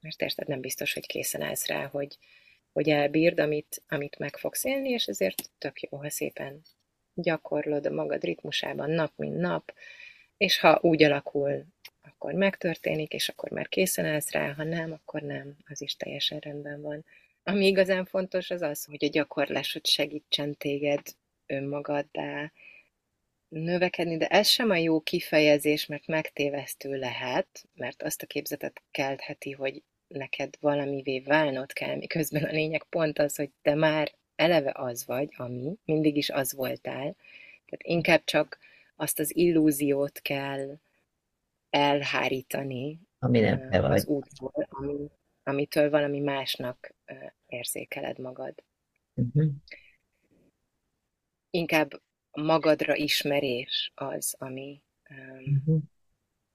mert érted, nem biztos, hogy készen állsz rá, hogy, hogy elbírd, amit, amit meg fogsz élni, és ezért tök jó, ha szépen gyakorlod a magad ritmusában nap, mint nap, és ha úgy alakul akkor megtörténik, és akkor már készen állsz rá, ha nem, akkor nem, az is teljesen rendben van. Ami igazán fontos az az, hogy a gyakorlásod segítsen téged önmagaddá növekedni, de ez sem a jó kifejezés, mert megtévesztő lehet, mert azt a képzetet keltheti, hogy neked valamivé válnod kell, miközben a lényeg pont az, hogy te már eleve az vagy, ami, mindig is az voltál. Tehát inkább csak azt az illúziót kell elhárítani Ami nem te vagy. az útból, ami, amitől valami másnak érzékeled magad. Uh-huh. Inkább magadra ismerés az, ami, Uh-huh.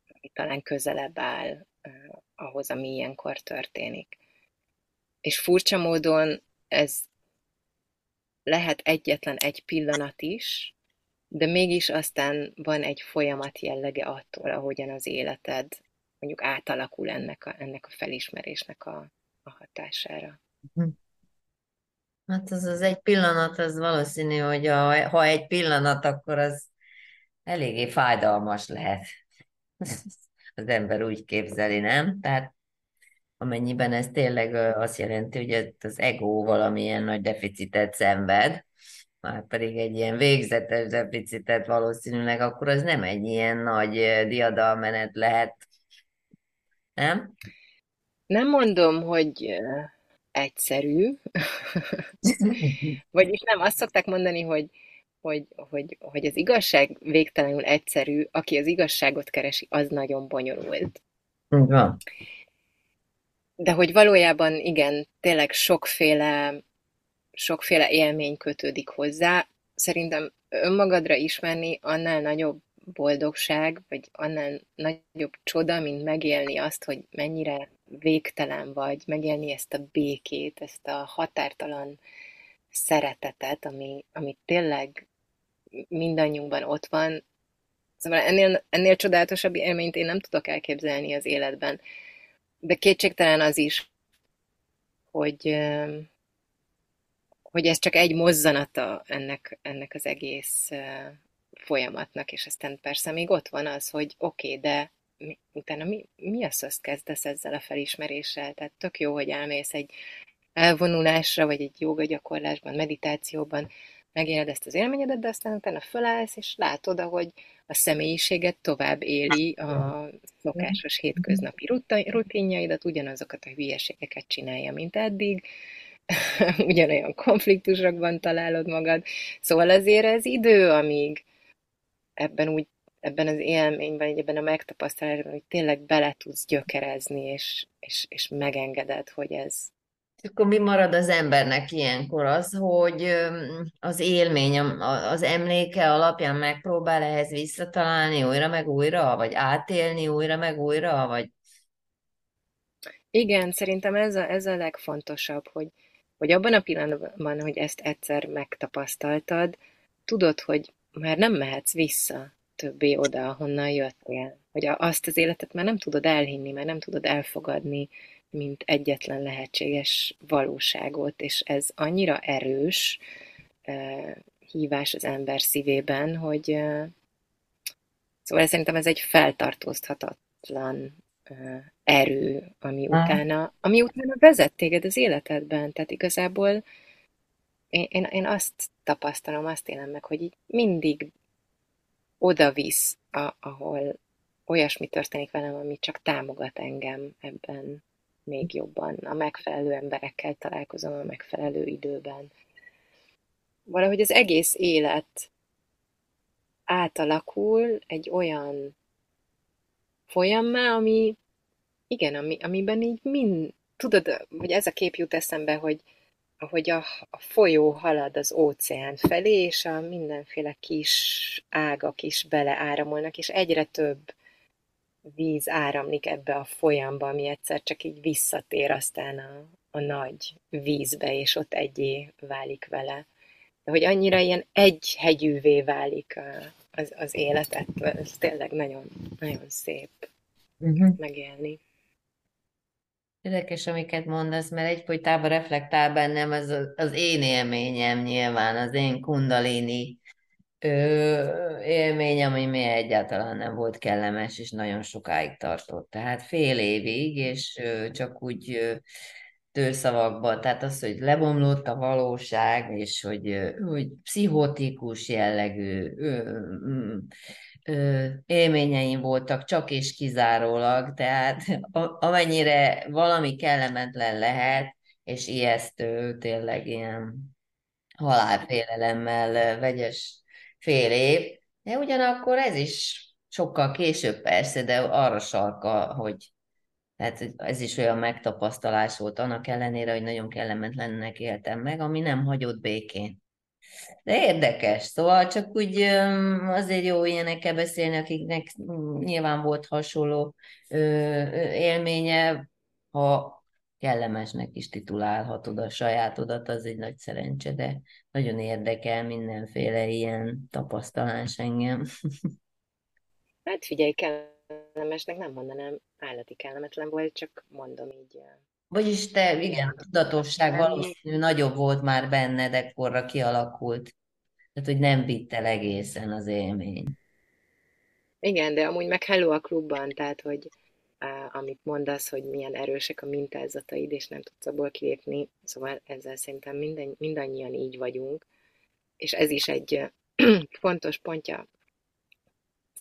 ami talán közelebb áll ahhoz, ami ilyenkor történik. És furcsa módon ez lehet egyetlen egy pillanat is, de mégis aztán van egy folyamat jellege attól, ahogyan az életed mondjuk átalakul ennek a, ennek a felismerésnek a, a hatására. Hát az az egy pillanat, az valószínű, hogy a, ha egy pillanat, akkor az eléggé fájdalmas lehet. Az ember úgy képzeli, nem? Tehát amennyiben ez tényleg azt jelenti, hogy az ego valamilyen nagy deficitet szenved, már pedig egy ilyen végzetes deficitet valószínűleg, akkor az nem egy ilyen nagy diadalmenet lehet, nem? Nem mondom, hogy egyszerű, vagyis nem, azt szokták mondani, hogy, hogy, hogy, hogy az igazság végtelenül egyszerű, aki az igazságot keresi, az nagyon bonyolult. Van. De hogy valójában igen, tényleg sokféle, sokféle élmény kötődik hozzá. Szerintem önmagadra ismerni annál nagyobb boldogság, vagy annál nagyobb csoda, mint megélni azt, hogy mennyire végtelen vagy, megélni ezt a békét, ezt a határtalan szeretetet, ami, ami tényleg mindannyiunkban ott van. Szóval ennél, ennél csodálatosabb élményt én nem tudok elképzelni az életben. De kétségtelen az is, hogy, hogy ez csak egy mozzanata ennek, ennek az egész folyamatnak, és aztán persze még ott van az, hogy oké, okay, de mi, utána mi, mi az, azt kezdesz ezzel a felismeréssel? Tehát tök jó, hogy elmész egy elvonulásra, vagy egy joga gyakorlásban, meditációban, megéled ezt az élményedet, de aztán utána fölállsz, és látod, ahogy a személyiséget tovább éli a szokásos hétköznapi rutinjaidat, ugyanazokat a hülyeségeket csinálja, mint eddig, ugyanolyan konfliktusokban találod magad. Szóval azért ez idő, amíg ebben úgy ebben az élményben, ebben a megtapasztalásban, hogy tényleg bele tudsz gyökerezni, és, és, és megengeded, hogy ez, akkor mi marad az embernek ilyenkor? Az, hogy az élmény, az emléke alapján megpróbál ehhez visszatalálni újra meg újra, vagy átélni újra meg újra, vagy... Igen, szerintem ez a, ez a legfontosabb, hogy, hogy abban a pillanatban, hogy ezt egyszer megtapasztaltad, tudod, hogy már nem mehetsz vissza többé oda, ahonnan jöttél. Hogy azt az életet már nem tudod elhinni, már nem tudod elfogadni, mint egyetlen lehetséges valóságot, és ez annyira erős hívás az ember szívében, hogy szóval szerintem ez egy feltartóztathatatlan uh, erő, ami utána, ami utána vezet téged az életedben. Tehát igazából én, én, én azt tapasztalom, azt élem meg, hogy így mindig oda visz, a, ahol olyasmi történik velem, ami csak támogat engem ebben még jobban. A megfelelő emberekkel találkozom a megfelelő időben. Valahogy az egész élet átalakul egy olyan folyammá, ami igen, ami, amiben így mind, tudod, hogy ez a kép jut eszembe, hogy ahogy a, a folyó halad az óceán felé, és a mindenféle kis ágak is beleáramolnak, és egyre több víz áramlik ebbe a folyamba, ami egyszer csak így visszatér aztán a, a nagy vízbe, és ott egyé válik vele. De hogy annyira ilyen egyhegyűvé válik az, az életet, ez tényleg nagyon, nagyon szép uh-huh. megélni. Érdekes, amiket mondasz, mert egyfolytában reflektál bennem az, az én élményem nyilván, az én kundalini ö, élmény, ami még egyáltalán nem volt kellemes, és nagyon sokáig tartott. Tehát fél évig, és ö, csak úgy ö, tőszavakban, tehát az, hogy lebomlott a valóság, és hogy, hogy pszichotikus jellegű ö, ö, élményeim voltak csak és kizárólag, tehát amennyire valami kellemetlen lehet, és ijesztő, tényleg ilyen halálfélelemmel vegyes fél év, de ugyanakkor ez is sokkal később persze, de arra sarka, hogy tehát ez is olyan megtapasztalás volt, annak ellenére, hogy nagyon kellemetlennek éltem meg, ami nem hagyott békén. De érdekes, szóval csak úgy azért jó ilyenekkel beszélni, akiknek nyilván volt hasonló élménye, ha kellemesnek is titulálhatod a sajátodat, az egy nagy szerencse, de nagyon érdekel mindenféle ilyen tapasztalás engem. Hát figyelj, kellemesnek nem mondanám, állati kellemetlen volt, csak mondom így. Vagyis te, igen, a tudatosság valószínű nagyobb volt már benned, ekkorra kialakult. Tehát, hogy nem vitt el egészen az élmény. Igen, de amúgy meg hello a klubban, tehát, hogy amit mondasz, hogy milyen erősek a mintázataid, és nem tudsz abból kilépni, szóval ezzel szerintem minden, mindannyian így vagyunk, és ez is egy fontos pontja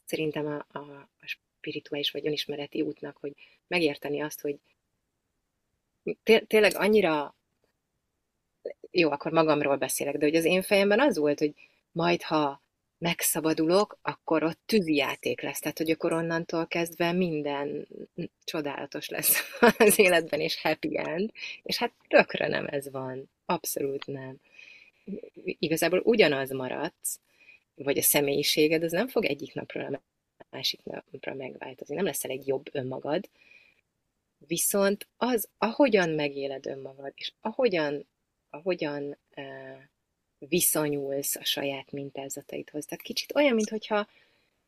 szerintem a, a, a spirituális vagy önismereti útnak, hogy megérteni azt, hogy té- tényleg annyira jó, akkor magamról beszélek, de hogy az én fejemben az volt, hogy majd ha megszabadulok, akkor ott tűzijáték lesz. Tehát, hogy akkor onnantól kezdve minden csodálatos lesz az életben, és happy end. És hát tökre nem ez van. Abszolút nem. Igazából ugyanaz maradsz, vagy a személyiséged, az nem fog egyik napról a másik napra megváltozni. Nem leszel egy jobb önmagad, viszont az, ahogyan megéled önmagad, és ahogyan, ahogyan uh, viszonyulsz a saját mintázataidhoz. Tehát kicsit olyan, mintha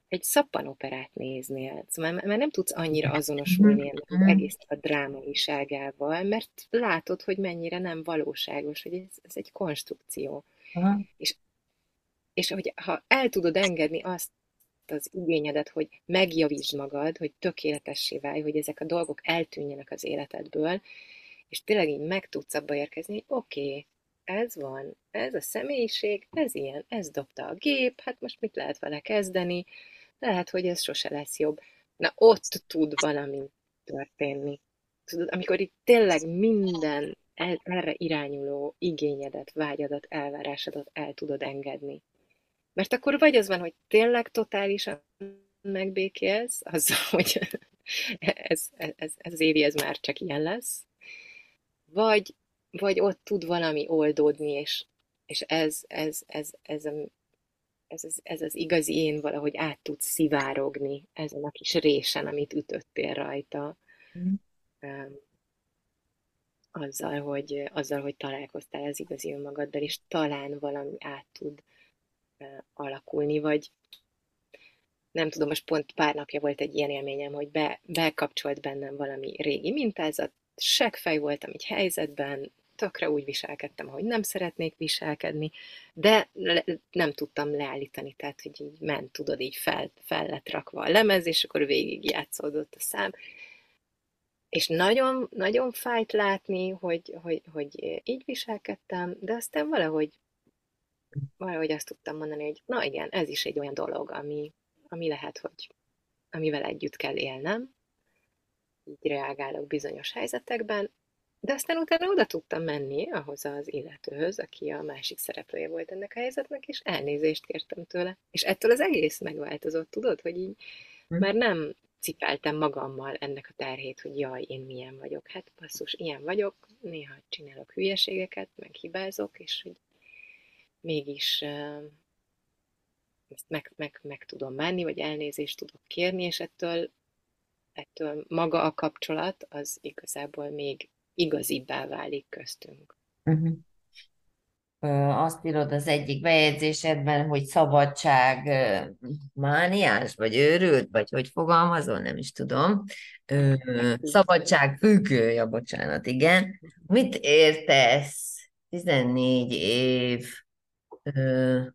egy szappanoperát néznél, szóval mert nem tudsz annyira azonosulni ennek az mhm. egész a drámaiságával, mert látod, hogy mennyire nem valóságos, hogy ez, ez egy konstrukció. Aha. És, és hogy ha el tudod engedni azt az igényedet, hogy megjavítsd magad, hogy tökéletessé válj, hogy ezek a dolgok eltűnjenek az életedből, és tényleg így meg tudsz abba érkezni, hogy oké, okay, ez van, ez a személyiség, ez ilyen, ez dobta a gép, hát most mit lehet vele kezdeni, lehet, hogy ez sose lesz jobb. Na ott tud valami történni. Tudod, amikor itt tényleg minden erre irányuló igényedet, vágyadat, elvárásodat el tudod engedni. Mert akkor vagy az van, hogy tényleg totálisan megbékélsz, azzal, hogy ez, ez, ez az évi ez már csak ilyen lesz, vagy vagy ott tud valami oldódni, és, és ez, ez, ez, ez, ez, ez, ez az igazi én valahogy át tud szivárogni ezen a kis résen, amit ütöttél rajta. Mm. Um, azzal, hogy, azzal, hogy találkoztál az igazi önmagaddal, és talán valami át tud alakulni, vagy nem tudom, most pont pár napja volt egy ilyen élményem, hogy be, bekapcsolt bennem valami régi mintázat, seggfej voltam egy helyzetben, tökre úgy viselkedtem, ahogy nem szeretnék viselkedni, de le, nem tudtam leállítani, tehát hogy így ment, tudod, így fel, fel lett rakva a lemez, és akkor végig játszódott a szám. És nagyon, nagyon fájt látni, hogy, hogy, hogy így viselkedtem, de aztán valahogy, valahogy azt tudtam mondani, hogy na igen, ez is egy olyan dolog, ami, ami lehet, hogy amivel együtt kell élnem, így reagálok bizonyos helyzetekben, de aztán utána oda tudtam menni ahhoz az illetőhöz, aki a másik szereplője volt ennek a helyzetnek, és elnézést kértem tőle. És ettől az egész megváltozott, tudod, hogy így hm. már nem cipeltem magammal ennek a terhét, hogy jaj, én milyen vagyok. Hát basszus, ilyen vagyok, néha csinálok hülyeségeket, meg hibázok, és hogy mégis ezt meg, meg, meg tudom menni, vagy elnézést tudok kérni, és ettől, ettől maga a kapcsolat az igazából még igazibbá válik köztünk. Uh-huh. Azt írod az egyik bejegyzésedben, hogy szabadság mániás, vagy őrült, vagy hogy fogalmazol, nem is tudom. Szabadság függője, bocsánat, igen. Mit értesz 14 év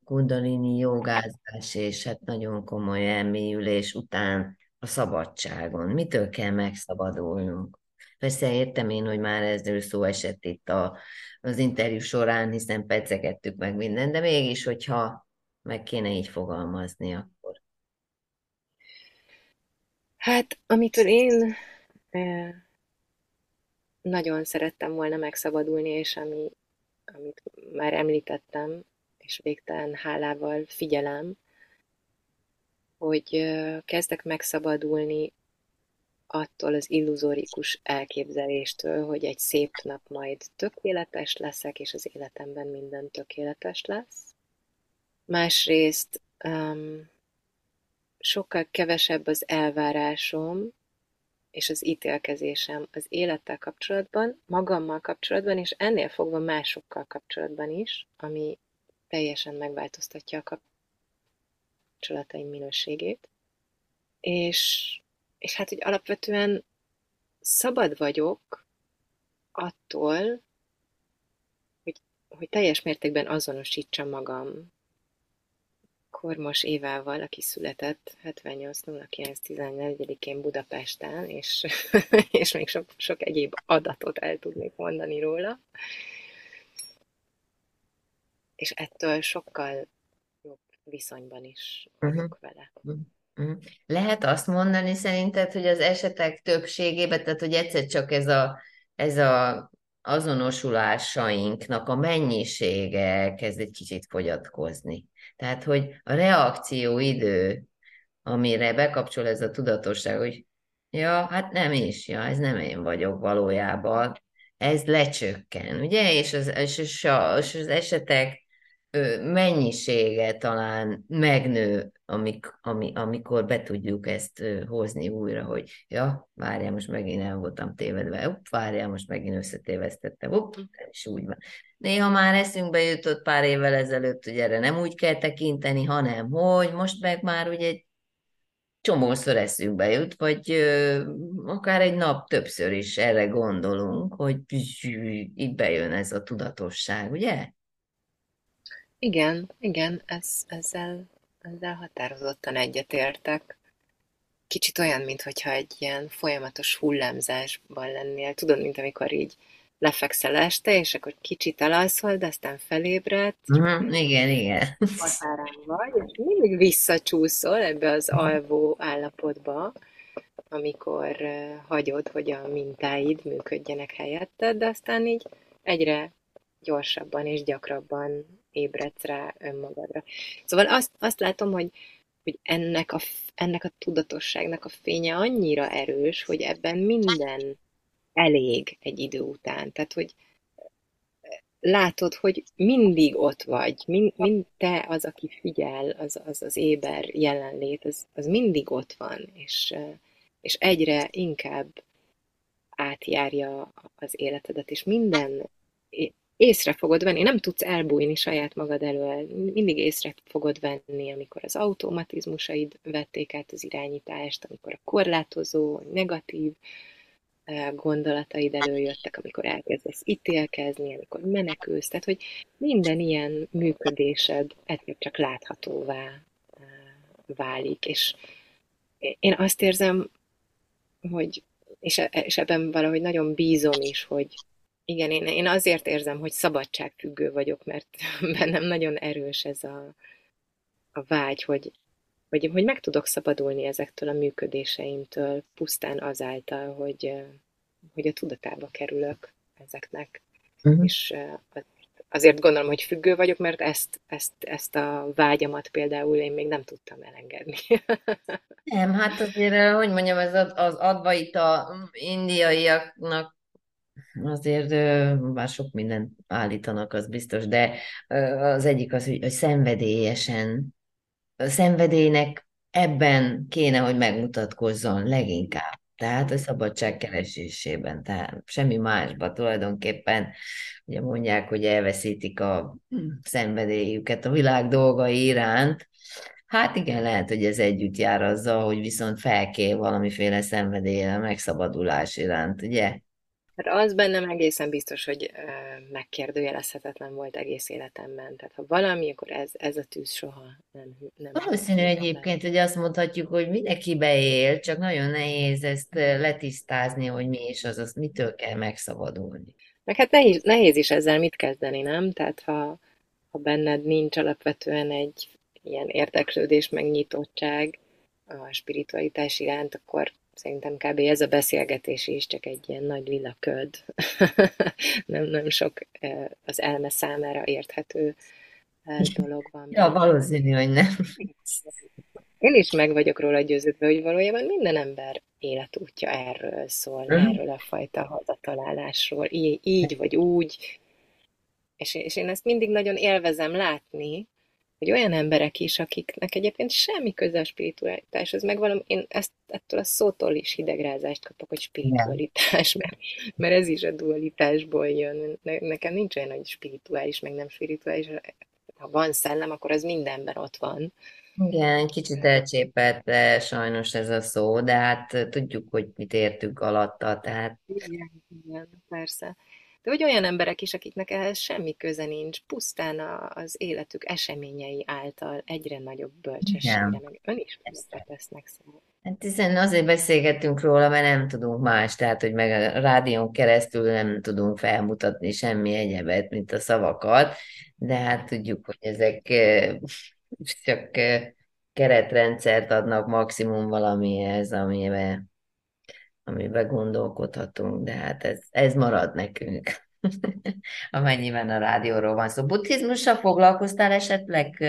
kundalini jogázás és hát nagyon komoly elmélyülés után a szabadságon? Mitől kell megszabadulnunk? Persze értem én, hogy már ezzel szó esett itt a, az interjú során, hiszen pedzegettük meg minden, de mégis, hogyha meg kéne így fogalmazni, akkor. Hát, amitől én nagyon szerettem volna megszabadulni, és ami, amit már említettem, és végtelen hálával figyelem, hogy kezdek megszabadulni attól az illuzórikus elképzeléstől, hogy egy szép nap majd tökéletes leszek, és az életemben minden tökéletes lesz. Másrészt um, sokkal kevesebb az elvárásom és az ítélkezésem az élettel kapcsolatban, magammal kapcsolatban, és ennél fogva másokkal kapcsolatban is, ami teljesen megváltoztatja a kapcsolataim minőségét. És, és hát, hogy alapvetően szabad vagyok attól, hogy, hogy teljes mértékben azonosítsam magam Kormos Évával, aki született 78.09.14-én Budapesten, és, és még sok, sok egyéb adatot el tudnék mondani róla. És ettől sokkal jobb viszonyban is vagyok uh-huh. vele. Uh-huh. Lehet azt mondani szerinted, hogy az esetek többségében, tehát hogy egyszer csak ez a, ez a azonosulásainknak a mennyisége kezd egy kicsit fogyatkozni. Tehát, hogy a reakcióidő, amire bekapcsol ez a tudatosság, hogy ja, hát nem is, ja, ez nem én vagyok valójában, ez lecsökken, ugye? És az, és, és az esetek mennyisége talán megnő, amik, ami, amikor be tudjuk ezt hozni újra, hogy ja, várjál, most megint el voltam tévedve, upp, várjál, most megint összetévesztettem, upp, és úgy van. Néha már eszünkbe jutott pár évvel ezelőtt, hogy erre nem úgy kell tekinteni, hanem hogy most meg már ugye egy csomószor eszünkbe jut, vagy ö, akár egy nap többször is erre gondolunk, hogy itt bejön ez a tudatosság, ugye? Igen, igen, ez, ezzel, ezzel határozottan egyetértek. Kicsit olyan, mintha egy ilyen folyamatos hullámzásban lennél. Tudod, mint amikor így lefekszel este, és akkor kicsit elalszol, de aztán felébred. Mm, igen, igen. Határán vagy, és mindig visszacsúszol ebbe az mhm. alvó állapotba, amikor hagyod, hogy a mintáid működjenek helyetted, de aztán így egyre gyorsabban és gyakrabban ébredsz rá önmagadra. Szóval azt, azt látom, hogy, hogy ennek, a, ennek a tudatosságnak a fénye annyira erős, hogy ebben minden elég egy idő után. Tehát, hogy látod, hogy mindig ott vagy, mind, mind te az, aki figyel, az az, az éber jelenlét, az, az mindig ott van, és, és egyre inkább átjárja az életedet, és minden észre fogod venni, nem tudsz elbújni saját magad elől, mindig észre fogod venni, amikor az automatizmusaid vették át az irányítást, amikor a korlátozó, negatív eh, gondolataid előjöttek, amikor elkezdesz ítélkezni, amikor menekülsz, tehát hogy minden ilyen működésed egyszer csak láthatóvá eh, válik, és én azt érzem, hogy és, és ebben valahogy nagyon bízom is, hogy, igen, én, én azért érzem, hogy szabadságfüggő vagyok, mert bennem nagyon erős ez a, a vágy, hogy, hogy, hogy meg tudok szabadulni ezektől a működéseimtől, pusztán azáltal, hogy, hogy a tudatába kerülök ezeknek. Uh-huh. És azért gondolom, hogy függő vagyok, mert ezt, ezt, ezt a vágyamat például én még nem tudtam elengedni. nem, hát azért, hogy mondjam, ez az adva itt a indiaiaknak azért bár sok mindent állítanak, az biztos, de az egyik az, hogy, hogy szenvedélyesen, a szenvedélynek ebben kéne, hogy megmutatkozzon leginkább. Tehát a szabadság keresésében, tehát semmi másba tulajdonképpen, ugye mondják, hogy elveszítik a szenvedélyüket a világ dolgai iránt, Hát igen, lehet, hogy ez együtt jár azzal, hogy viszont felkél valamiféle szenvedélye megszabadulás iránt, ugye? Hát az bennem egészen biztos, hogy megkérdőjelezhetetlen volt egész életemben. Tehát ha valami, akkor ez, ez a tűz soha nem. nem Valószínű egyébként, hogy azt mondhatjuk, hogy mindenki beél, csak nagyon nehéz ezt letisztázni, hogy mi is az, az mitől kell megszabadulni. Meg hát nehéz, nehéz is ezzel mit kezdeni, nem? Tehát ha, ha benned nincs alapvetően egy ilyen érdeklődés, megnyitottság a spiritualitás iránt, akkor szerintem kb. ez a beszélgetés is csak egy ilyen nagy lila köd. nem, nem sok az elme számára érthető dolog van. Ja, valószínű, hogy nem. Én is meg vagyok róla győződve, hogy valójában minden ember életútja erről szól, mm. erről a fajta hazatalálásról, így, így vagy úgy. És, és én ezt mindig nagyon élvezem látni, hogy olyan emberek is, akiknek egyébként semmi köze a spiritualitáshoz, meg valami, én ezt, ettől a szótól is hidegrázást kapok, hogy spiritualitás, mert, mert ez is a dualitásból jön. Nekem nincs olyan, hogy spirituális, meg nem spirituális. Ha van szellem, akkor az mindenben ott van. Igen, kicsit elcsépelt de sajnos ez a szó, de hát tudjuk, hogy mit értünk alatta, tehát... Igen, igen, persze. De hogy olyan emberek is, akiknek ehhez semmi köze nincs, pusztán az életük eseményei által egyre nagyobb bölcsességre, meg önismeretre tesznek szert. Hát hiszen azért beszélgetünk róla, mert nem tudunk más, tehát hogy meg a rádión keresztül nem tudunk felmutatni semmi egyebet, mint a szavakat, de hát tudjuk, hogy ezek csak keretrendszert adnak maximum valamihez, amiben, amiben gondolkodhatunk, de hát ez, ez marad nekünk, amennyiben a rádióról van szó. Buddhizmussal foglalkoztál esetleg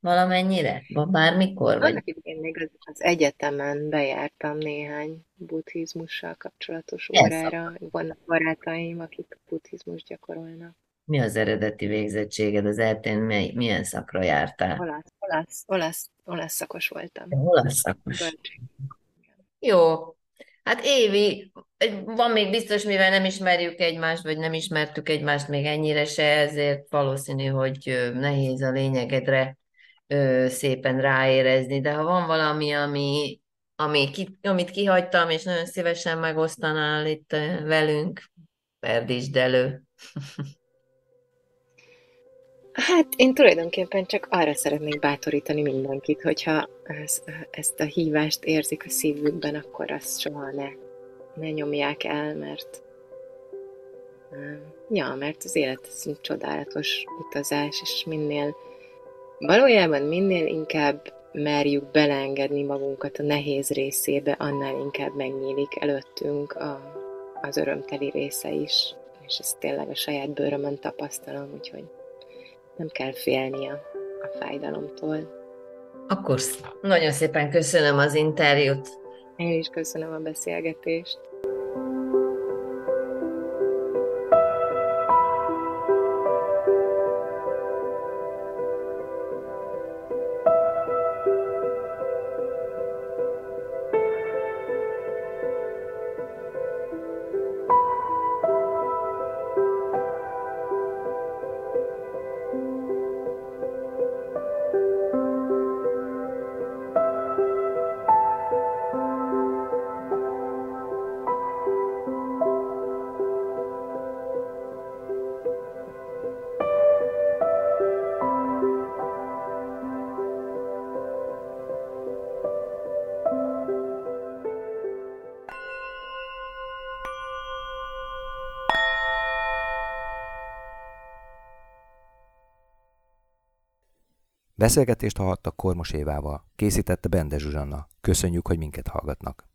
valamennyire? Bármikor? Vagy? Én még az, az egyetemen bejártam néhány buddhizmussal kapcsolatos órára. Vannak barátaim, akik buddhizmus gyakorolnak. Mi az eredeti végzettséged? Az eltén milyen szakra jártál? Olasz, olasz, olasz, olasz szakos voltam. Olasz szakos. Jó. Hát Évi, van még biztos, mivel nem ismerjük egymást, vagy nem ismertük egymást még ennyire se, ezért valószínű, hogy nehéz a lényegedre szépen ráérezni, de ha van valami, ami, ami ki, amit kihagytam, és nagyon szívesen megosztanál itt velünk, perdítsd elő. Hát én tulajdonképpen csak arra szeretnék bátorítani mindenkit, hogyha ez, ezt a hívást érzik a szívükben, akkor azt soha ne, ne nyomják el, mert ja, mert az élet ez egy csodálatos utazás, és minél valójában minél inkább merjük beleengedni magunkat a nehéz részébe, annál inkább megnyílik előttünk a, az örömteli része is, és ezt tényleg a saját bőrömön tapasztalom, úgyhogy nem kell félni a, a fájdalomtól. Akkor nagyon szépen köszönöm az interjút. Én is köszönöm a beszélgetést. Beszélgetést hallhattak Kormos Évával, készítette Bende Zsuzsanna. Köszönjük, hogy minket hallgatnak.